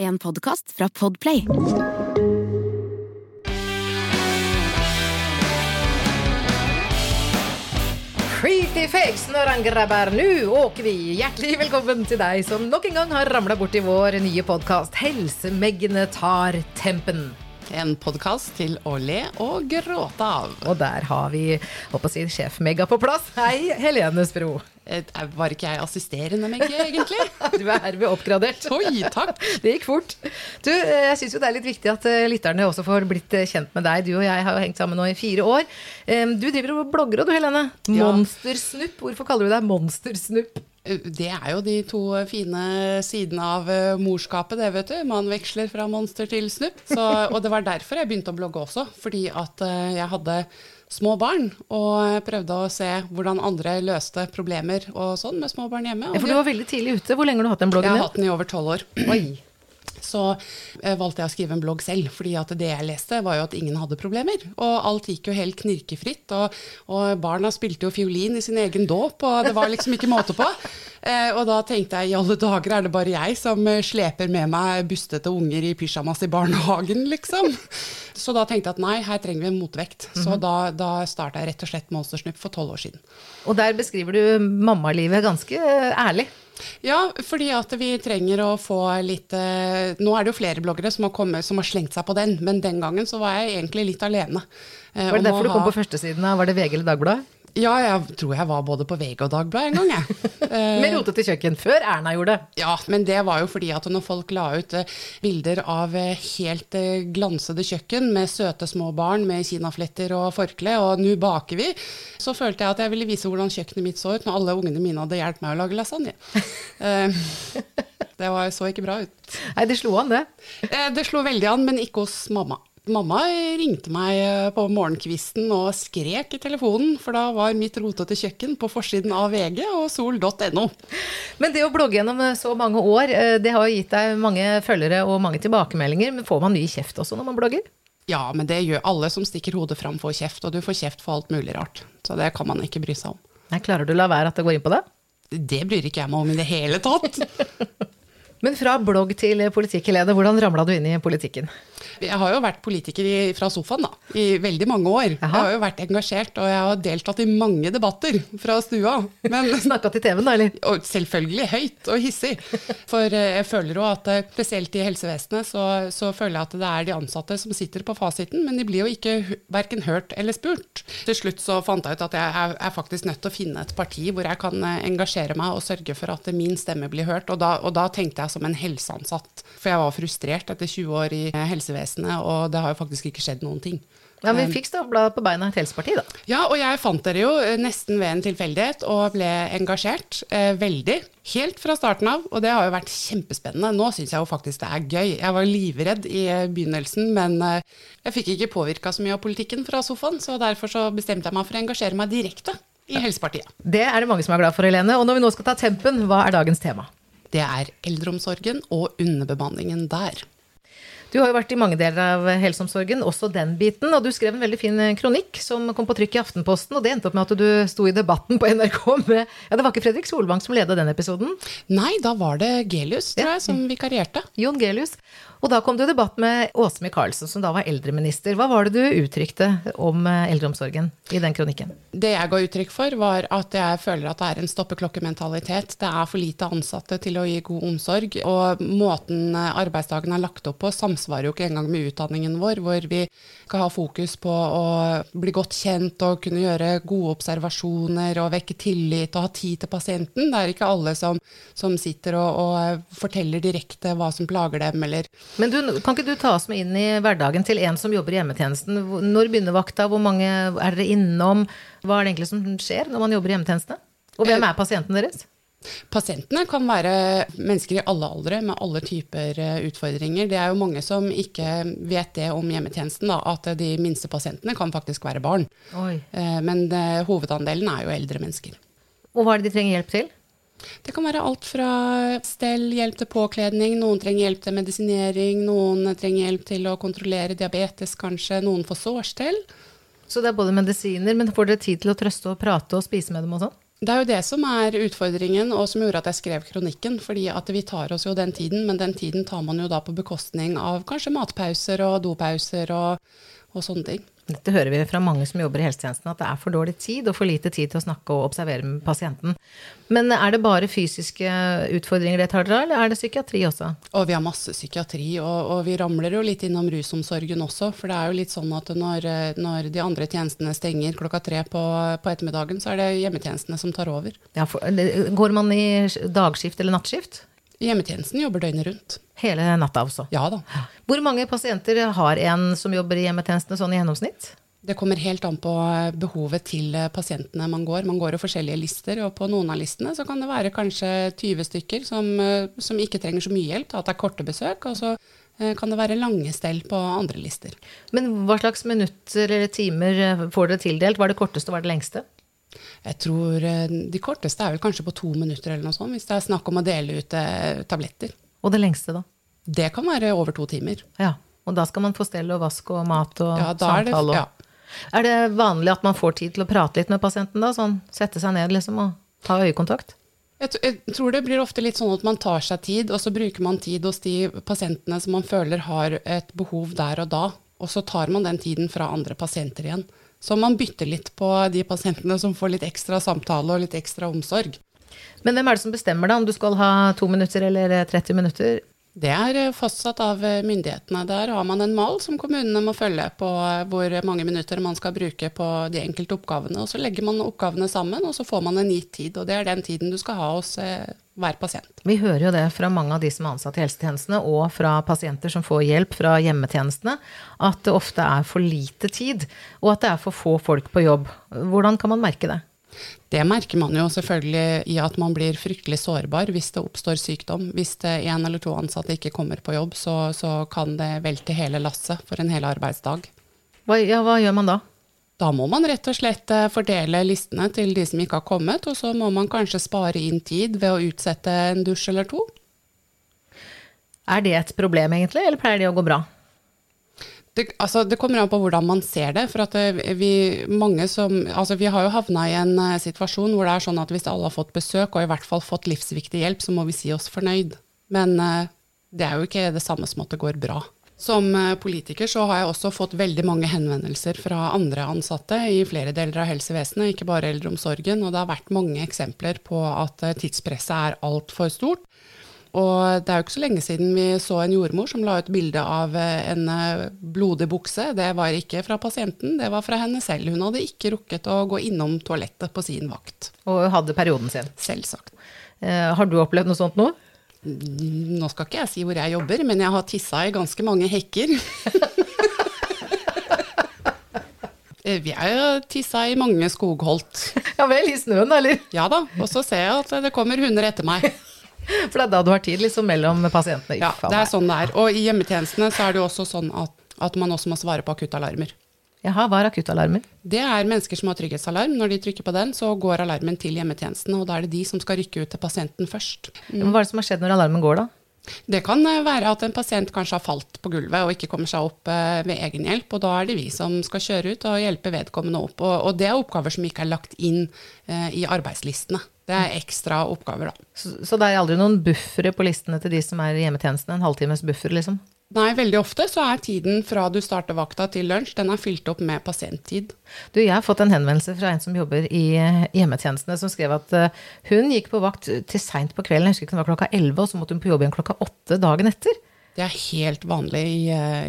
En podkast fra Podplay. Creepy fakes når han grabber. Nå åker vi. Hjertelig velkommen til deg som nok en gang har ramla borti vår nye podkast Helsemeggene tar tempen. En podkast til å le og gråte av. Og der har vi håper å si, sjef-mega på plass. Hei, Helene Spro. Eh, Var ikke jeg assisterende, Megge, egentlig? Du er herved oppgradert. Oi, takk. Det gikk fort. Du, eh, jeg syns jo det er litt viktig at eh, lytterne også får blitt kjent med deg. Du og jeg har jo hengt sammen nå i fire år. Du driver og blogger og du, Helene. Monstersnupp. Hvorfor kaller du deg Monstersnupp? Det er jo de to fine sidene av morskapet, det, vet du. Man veksler fra monster til snupp. Så, og det var derfor jeg begynte å blogge også. Fordi at jeg hadde små barn, og prøvde å se hvordan andre løste problemer og sånn med små barn hjemme. Ja, for du var veldig tidlig ute. Hvor lenge har du hatt den bloggen? jeg har hatt den i over tolv år. Oi. Så eh, valgte jeg å skrive en blogg selv, fordi at det jeg leste var jo at ingen hadde problemer. Og alt gikk jo helt knirkefritt, og, og barna spilte jo fiolin i sin egen dåp, og det var liksom ikke måte på. Eh, og da tenkte jeg i alle dager er det bare jeg som eh, sleper med meg bustete unger i pysjamas i barnehagen, liksom. Så da tenkte jeg at nei, her trenger vi en motvekt. Så da, da starta jeg rett og slett Monstersnupp for tolv år siden. Og der beskriver du mammalivet ganske ærlig. Ja, fordi at vi trenger å få litt eh, Nå er det jo flere bloggere som har, kommet, som har slengt seg på den, men den gangen så var jeg egentlig litt alene. eh, Var det derfor du kom ha- på førstesiden Var det VG eller Dagbladet? Ja, jeg tror jeg var både på VG og Dagbladet en gang, jeg. Eh, Med rotete kjøkken, før Erna gjorde det. ja, men det var jo fordi at når folk la ut eh, bilder av eh, helt glansede kjøkken med søte små barn med kinafletter og forkle, og nå baker vi, så følte jeg at jeg ville vise hvordan kjøkkenet mitt så ut når alle ungene mine hadde hjulpet meg å lage lasagne. Det var, så ikke bra ut. Nei, det slo an, det. Det slo veldig an, men ikke hos mamma. Mamma ringte meg eh, på morgenkvisten og skrek i telefonen, for da var mitt rotete kjøkken på forsiden av VG og sol.no. Men det å blogge gjennom eh, så mange år, eh, det har jo gitt deg mange følgere og mange tilbakemeldinger. Men får man mye kjeft også når man blogger? Ja, men det gjør alle som stikker hodet fram, får kjeft, og du får kjeft for alt mulig rart. Så det kan man ikke bry seg om. Nei, Klarer du å la være at det går inn på det? Det bryr ikke jeg meg om i det hele tatt. Men fra blogg til politikk, Helene, hvordan ramla du inn i politikken? Jeg har jo vært politiker i, fra sofaen da, i veldig mange år. Jeg har jo vært engasjert, og jeg har deltatt i mange debatter fra stua. Men Snakka til TV-en, da, eller? Og selvfølgelig høyt og hissig. For eh, jeg føler jo at eh, spesielt i helsevesenet så, så føler jeg at det er de ansatte som sitter på fasiten, men de blir jo ikke verken hørt eller spurt. Til slutt så fant jeg ut at jeg er, er faktisk nødt til å finne et parti hvor jeg kan eh, engasjere meg og sørge for at min stemme blir hørt. Og da, og da tenkte jeg som en helseansatt. For jeg var frustrert etter 20 år i eh, helsevesenet, og det har jo faktisk ikke skjedd noen ting. Ja, Vi fikk stabla på beina et helseparti, da. Ja, og jeg fant dere jo eh, nesten ved en tilfeldighet og ble engasjert. Eh, veldig. Helt fra starten av, og det har jo vært kjempespennende. Nå syns jeg jo faktisk det er gøy. Jeg var livredd i eh, begynnelsen, men eh, jeg fikk ikke påvirka så mye av politikken fra sofaen, så derfor så bestemte jeg meg for å engasjere meg direkte i Helsepartiet. Det er det mange som er glad for, Helene. Og når vi nå skal ta tempen, hva er dagens tema? Det er eldreomsorgen og underbemanningen der. Du har jo vært i mange deler av helseomsorgen, også den biten. Og du skrev en veldig fin kronikk som kom på trykk i Aftenposten, og det endte opp med at du sto i debatten på NRK med Ja, det var ikke Fredrik Solvang som ledet den episoden. Nei, da var det Gelius, tror jeg, som vikarierte. Jon Gelius. Og da kom du i debatt med Åse Michaelsen, som da var eldreminister. Hva var det du uttrykte om eh, eldreomsorgen i den kronikken? Det jeg ga uttrykk for, var at jeg føler at det er en stoppeklokkementalitet. Det er for lite ansatte til å gi god omsorg. Og måten arbeidsdagen er lagt opp på, samsvarer jo ikke engang med utdanningen vår, hvor vi skal ha fokus på å bli godt kjent og kunne gjøre gode observasjoner og vekke tillit og ha tid til pasienten. Det er ikke alle som, som sitter og, og forteller direkte hva som plager dem, eller Men du, kan ikke du ta oss med inn i hverdagen til en som jobber i hjemmetjenesten? Når begynner vakta? Hvor mange er dere innom? Hva er det egentlig som skjer når man jobber i hjemmetjeneste? Og hvem er pasienten deres? Pasientene kan være mennesker i alle aldre med alle typer eh, utfordringer. Det er jo mange som ikke vet det om hjemmetjenesten, da, at de minste pasientene kan faktisk være barn. Oi. Eh, Men eh, hovedandelen er jo eldre mennesker. Og hva er det de trenger hjelp til? Det kan være alt fra stell, hjelp til påkledning, noen trenger hjelp til medisinering, noen trenger hjelp til å kontrollere diabetes kanskje, noen får sårstell. Så det er både medisiner, men får dere tid til å trøste og prate og spise med dem og sånn? Det er jo det som er utfordringen, og som gjorde at jeg skrev kronikken. fordi at vi tar oss jo den tiden, men den tiden tar man jo da på bekostning av kanskje matpauser og dopauser og, og sånne ting. Dette hører vi fra mange som jobber i helsetjenesten, at det er for dårlig tid og for lite tid til å snakke og observere med pasienten. Men er det bare fysiske utfordringer det tar dere, eller er det psykiatri også? Og vi har masse psykiatri, og, og, vi ramler jo litt innom rusomsorgen også. For det er jo litt sånn at når, når de andre tjenestene stenger klokka tre på, på, ettermiddagen, så er det hjemmetjenestene som tar over. Ja, for, går man i dagskift eller nattskift? Hjemmetjenesten jobber døgnet rundt. Hele natta også? Ja da. Hvor mange pasienter har en som jobber i hjemmetjenestene sånn i gjennomsnitt? Det kommer helt an på behovet til pasientene man går. Man går jo forskjellige lister, og på noen av listene så kan det være kanskje 20 stykker som, som ikke trenger så mye hjelp, at det er korte besøk. og så eh, kan det være lange stell på andre lister. Men hva slags minutter eller timer får dere tildelt? Hva er det korteste og hva er det lengste? Jeg tror eh, de korteste er vel kanskje på to minutter eller noe sånt, hvis det er snakk om å dele ut eh, tabletter. Og det lengste, da? Det kan være over to timer. Ja, Og da skal man få stell og vask og mat og ja, samtale? Er det, ja. er det vanlig at man får tid til å prate litt med pasienten, da? Sånn sette seg ned liksom og ta øyekontakt? Jeg, jeg tror det blir ofte litt sånn at man tar seg tid, og så bruker man tid hos de pasientene som man føler har et behov der og da. Og så tar man den tiden fra andre pasienter igjen. Så man bytter litt på de pasientene som får litt ekstra samtale og litt ekstra omsorg. Men hvem er det som bestemmer da om du skal ha to minutter eller 30 minutter? Det er eh, fastsatt av eh, myndighetene. Der har man en mal som kommunene må følge på eh, hvor mange minutter man skal bruke på de enkelte oppgavene. Og så legger man oppgavene sammen, og så får man en gitt tid. Og det er den tiden du skal ha hos hver pasient. Vi hører jo det fra mange av de som er ansatt i helsetjenestene, og fra pasienter som får hjelp fra hjemmetjenestene, at det ofte er for lite tid, og at det er for få folk på jobb. Hvordan kan man merke det? Det merker man jo selvfølgelig i at man blir fryktelig sårbar hvis det oppstår sykdom. Hvis én eller to ansatte ikke kommer på jobb, så, så kan det velte hele lasset for en hel arbeidsdag. Hva, ja, hva gjør man da? Da må man rett og slett eh, fordele listene til de som ikke har kommet, og så må man kanskje spare inn tid ved å utsette en dusj eller to. Er det et problem egentlig, eller pleier det å gå bra? Det, altså, det, kommer an på hvordan man ser det. For eh, vi, som, altså, vi, har jo havna i en uh, situasjon hvor det er sånn at hvis alle har fått besøk, og i hvert fall fått livsviktig hjelp, så må vi si oss fornøyd. Men det er jo ikke det samme som at det går bra. Som uh, politiker så har jeg også fått veldig mange henvendelser fra andre ansatte i flere deler av helsevesenet, ikke bare eldreomsorgen. Og det har vært mange eksempler på at tidspresset er altfor stort. Og det er jo ikke så lenge siden vi så en jordmor som la ut bilde av eh, en eh, blodig bukse. Det var ikke fra pasienten, det var fra henne selv. Hun hadde ikke rukket å gå innom toalettet på sin vakt. Og hadde perioden sin. Selvsagt. Eh, har du opplevd noe sånt nå? Nå skal ikke jeg si hvor jeg jobber, men jeg har tissa i ganske mange hekker. Eh, vi er jo tissa i mange skogholt. Ja vel, i snøen, eller? Ja da. Og så ser jeg at det kommer hunder etter meg. For det er da du har tid liksom mellom pasientene? Ja, det er sånn det er. Og i hjemmetjenestene så er det jo også sånn at, at man også må svare på akuttalarmer. Jaha, hva er akuttalarmer? Det er mennesker som har trygghetsalarm. Når de trykker på den, så går alarmen til hjemmetjenesten, og da er det de som skal rykke ut til pasienten først. Mm. Hva er det som har skjedd når alarmen går, da? Det kan eh, være at en pasient kanskje har falt på gulvet og ikke kommer seg opp eh, ved egen hjelp, og da er det vi som skal kjøre ut og hjelpe vedkommende opp. Og, og det er oppgaver som ikke er lagt inn eh, i arbeidslistene. Det er ekstra oppgaver, da. Så, så, det er aldri noen buffere på listene til de som er i hjemmetjenesten? En halvtimes buffer, liksom? Nei, veldig ofte så er tiden fra du starter vakta til lunsj, den er fylt opp med pasienttid. Du, jeg har fått en henvendelse fra en som jobber i hjemmetjenestene, som skrev at uh, hun gikk på vakt til seint på kvelden, jeg husker ikke det var klokka elleve, og så måtte hun på jobb igjen klokka åtte dagen etter. Det er helt vanlig i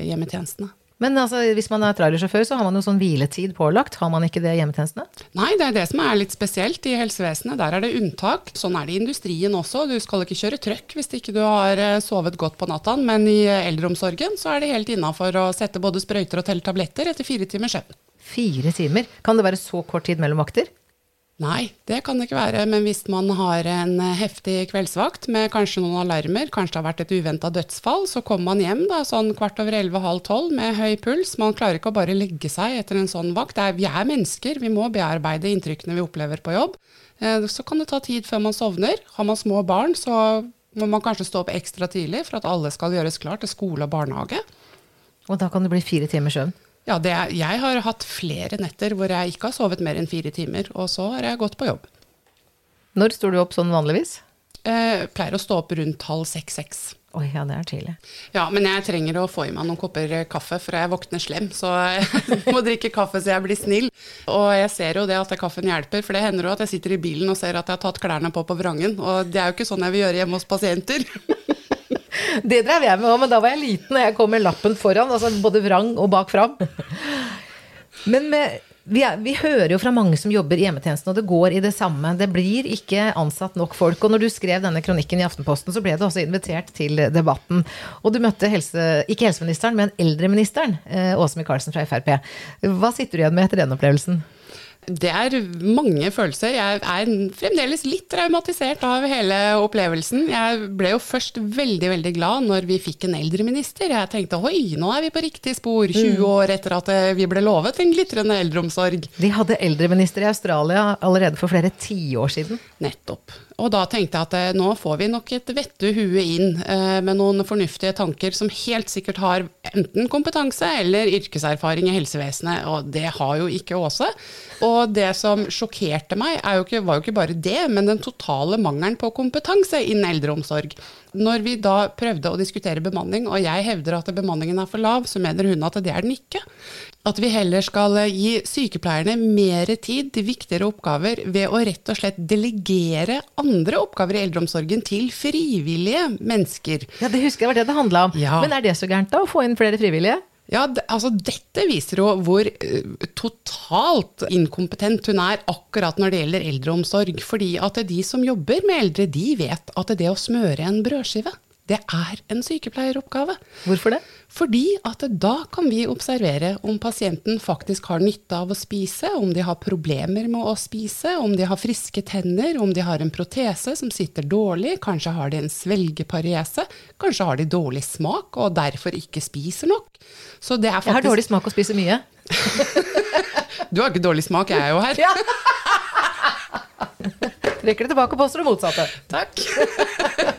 hjemmetjenestene. Men altså, hvis man er trailersjåfør, så har man jo sånn hviletid pålagt. Har man ikke det i hjemmetjenestene? Nei, det er det som er litt spesielt i helsevesenet. Der er det unntak. Sånn er det i industrien også. Du skal ikke kjøre trøkk hvis ikke du har eh, sovet godt på natta. Men i eldreomsorgen så er det helt innafor å sette både sprøyter og telle tabletter etter fire timers søvn. Fire timer? Kan det være så kort tid mellom vakter? Nei, det kan det ikke være. Men hvis man har en heftig kveldsvakt med kanskje noen alarmer, kanskje det har vært et uventa dødsfall, så kommer man hjem da, sånn kvart over elleve, halv tolv med høy puls. Man klarer ikke å bare legge seg etter en sånn vakt. Er, vi er mennesker, vi må bearbeide inntrykkene vi opplever på jobb. Eh, så kan det ta tid før man sovner. Har man små barn, så må man kanskje stå opp ekstra tidlig for at alle skal gjøres klar til skole og barnehage. Og da kan det bli fire timers søvn? Ja, er, jeg har hatt flere netter hvor jeg ikke har sovet mer enn fire timer, og så har jeg gått på jobb. Når står du opp sånn vanligvis? Eh, pleier å stå opp rundt halv seks-seks. Oi, ja, det er tidlig. Ja, men jeg trenger å få i meg noen kopper kaffe, for jeg våkner slem. Så jeg må drikke kaffe så jeg blir snill. Og jeg ser jo det at kaffen hjelper, for det hender jo at jeg sitter i bilen og ser at jeg har tatt klærne på på vrangen. Og det er jo ikke sånn jeg vil gjøre hjemme hos pasienter. Det drev jeg med òg, men da var jeg liten og jeg kom med lappen foran. Altså både vrang og bak fram. Men med, vi, er, vi, hører jo fra mange som jobber i hjemmetjenesten, og det går i det samme. Det blir ikke ansatt nok folk. Og når du skrev denne kronikken i Aftenposten, så ble du også invitert til debatten. Og du møtte helse, ikke helseministeren, men eldreministeren, eh, Åse Michaelsen fra Frp. Hva sitter du igjen med etter den opplevelsen? Det er mange følelser. Jeg er fremdeles litt traumatisert av hele opplevelsen. Jeg ble jo først veldig veldig glad når vi fikk en eldreminister. Jeg tenkte oi, nå er vi på riktig spor, 20 mm. år etter at eh, vi ble lovet en glitrende eldreomsorg. De hadde eldreminister i Australia allerede for flere tiår siden. Nettopp. Og da tenkte jeg at eh, nå får vi nok et vettu hue inn eh, med noen fornuftige tanker som helt sikkert har enten kompetanse eller yrkeserfaring i helsevesenet, og det har jo ikke Åse. Og det som sjokkerte meg, jo ikke, var jo ikke bare det, men den totale mangelen på kompetanse innen eldreomsorg. Når vi da prøvde å diskutere bemanning, og jeg hevder at bemanningen er for lav, så mener hun at det er den ikke. At vi heller skal gi sykepleierne mer tid til viktigere oppgaver ved å rett og slett delegere andre oppgaver i eldreomsorgen til frivillige mennesker. Ja, Det husker jeg var det det handla om. Ja. Men er det så gærent, da? Å få inn flere frivillige? Ja, altså Dette viser jo hvor uh, totalt inkompetent hun er akkurat når det gjelder eldreomsorg. Fordi at de som jobber med eldre, de vet at det å smøre en brødskive, det er en sykepleieroppgave. Hvorfor det? Fordi at da kan vi observere om pasienten faktisk har nytte av å spise, om de har problemer med å spise, om de har friske tenner, om de har en protese som sitter dårlig, kanskje har de en svelgepariese, kanskje har de dårlig smak og derfor ikke spiser nok. Så det er faktisk Jeg har dårlig smak og spiser mye. du har ikke dårlig smak, jeg er jo her. Ja. Trekker det tilbake og påstår det motsatte. Takk.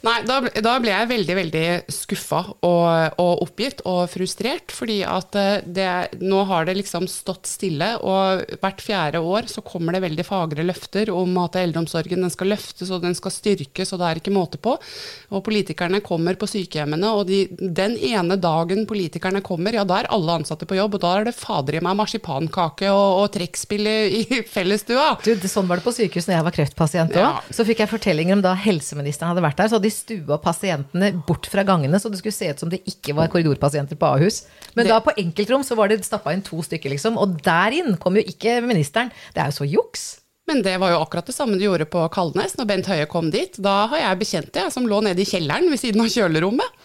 Nei, da, da, ble jeg veldig, veldig skuffa og, og, oppgitt og frustrert. Fordi at eh, det, nå har det liksom stått stille, og hvert fjerde år så kommer det veldig fagre løfter om at eldreomsorgen den skal løftes og den skal styrkes, og det er ikke måte på. Og politikerne kommer på sykehjemmene, og de, den ene dagen politikerne kommer, ja da er alle ansatte på jobb, og da er det fader i meg marsipankake og, og trekkspill i, i fellesstua. Du, sånn var det på sykehus når jeg var kreftpasient òg. Ja. Så fikk jeg fortellinger om da helseministeren hadde vært der. så hadde de stua pasientene bort fra gangene, så det skulle se ut som det ikke var korridorpasienter på Ahus. Men det... da på enkeltrom så var det stappa inn to stykker, liksom. Og der inn kom jo ikke ministeren. Det er jo så juks. Men det var jo akkurat det samme du gjorde på Kalnes når Bent Høie kom dit. Da har jeg bekjente jeg som lå nede i kjelleren ved siden av kjølerommet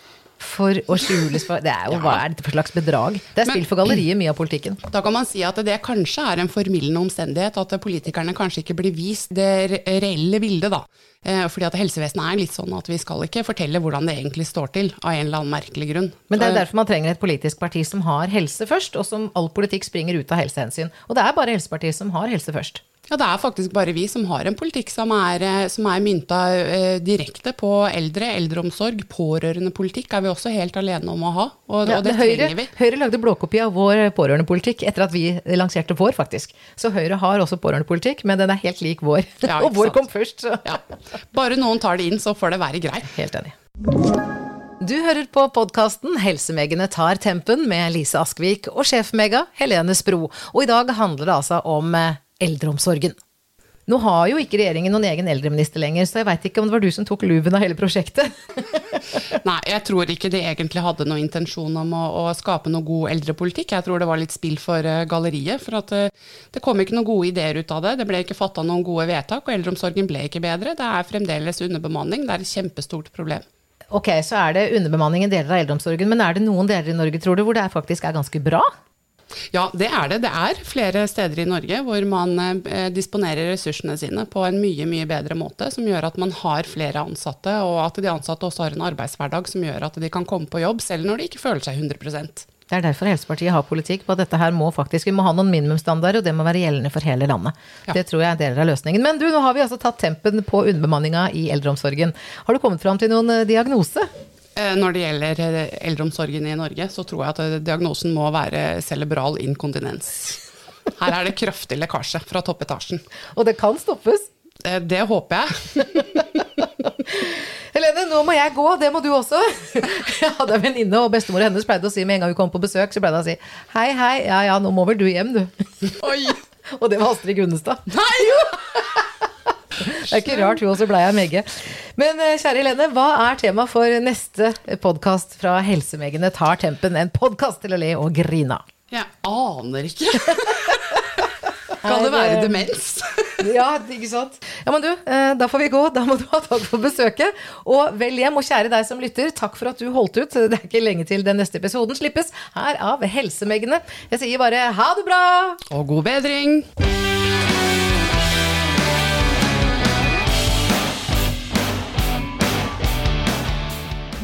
for å skjule Det er jo, ja. Hva er dette for slags bedrag? Det er spill for galleriet, mye av politikken. Da kan man si at det kanskje er en formildende omstendighet at politikerne kanskje ikke blir vist det reelle bildet, da. Eh, fordi at helsevesenet er litt sånn at vi skal ikke fortelle hvordan det egentlig står til, av en eller annen merkelig grunn. Men det er derfor man trenger et politisk parti som har helse først, og som all politikk springer ut av helsehensyn. Og det er bare Helsepartiet som har helse først. Ja, det er faktisk bare vi som har en politikk som er, eh, som er mynta eh, direkte på eldre, eldreomsorg. Pårørendepolitikk er vi også helt alene om å ha, og, ja, og det Høyre, trenger vi. Høyre lagde blåkopi av vår pårørendepolitikk etter at vi lanserte vår, faktisk. Så Høyre har også pårørendepolitikk, men den er helt lik vår. Ja, og vår kom først, så. Ja. Bare noen tar det inn, så får det være greit. Helt enig. Du hører på podkasten Helsemegene tar tempen med Lise Askvik og sjefmega Helene Spro. Og i dag handler det altså om eh, eldreomsorgen. Nå har jo ikke regjeringen noen egen eldreminister lenger, så jeg veit ikke om det var du som tok luven av hele prosjektet? Nei, jeg tror ikke de egentlig hadde noen intensjon om å, å, skape noe god eldrepolitikk. Jeg tror det var litt spill for uh, galleriet. For at uh, det kom ikke noen gode ideer ut av det. Det ble ikke fatta noen gode vedtak, og eldreomsorgen ble ikke bedre. Det er fremdeles underbemanning. Det er et kjempestort problem. Ok, så er det underbemanning i deler av eldreomsorgen, men er det noen deler i Norge, tror du, hvor det faktisk er ganske bra? Ja, det er det. Det er flere steder i Norge hvor man eh, disponerer ressursene sine på en mye mye bedre måte, som gjør at man har flere ansatte, og at de ansatte også har en arbeidshverdag som gjør at de kan komme på jobb selv når de ikke føler seg 100% det er derfor Helsepartiet har politikk på at dette her må faktisk, vi må ha noen minimumsstandarder, og det må være gjeldende for hele landet. Ja. Det tror jeg er deler av løsningen. Men du, nå har vi altså tatt tempen på underbemanninga i eldreomsorgen. Har du kommet fram til noen eh, diagnose? Eh, når det gjelder eh, eldreomsorgen i Norge, så tror jeg at eh, diagnosen må være cerebral inkontinens. Her er det kraftig lekkasje fra toppetasjen. Og det kan stoppes. Det håper jeg. Helene, nå må jeg gå, det må du også. Jeg hadde en venninne, og bestemor hennes pleide å si med en gang vi kom på besøk, så pleide hun å si hei, hei, ja ja, nå må vel du hjem, du. Oi! Og det var Astrid Gunnestad. Nei! Det er ikke rart hun også blei av Megge. Men eh, kjære Helene, hva er tema for neste podkast fra Helsemegene tar tempen? En podkast til å le og grine av. Jeg aner ikke. Kan det være demens? Ja, ikke sant? Ja, men du, eh, da får vi gå. Da må du ha takk for besøket. Og vel hjem. Og kjære deg som lytter, takk for at du holdt ut. Det er ikke lenge til den neste episoden slippes her av Helsemeggene. Jeg sier bare ha det bra! Og god bedring!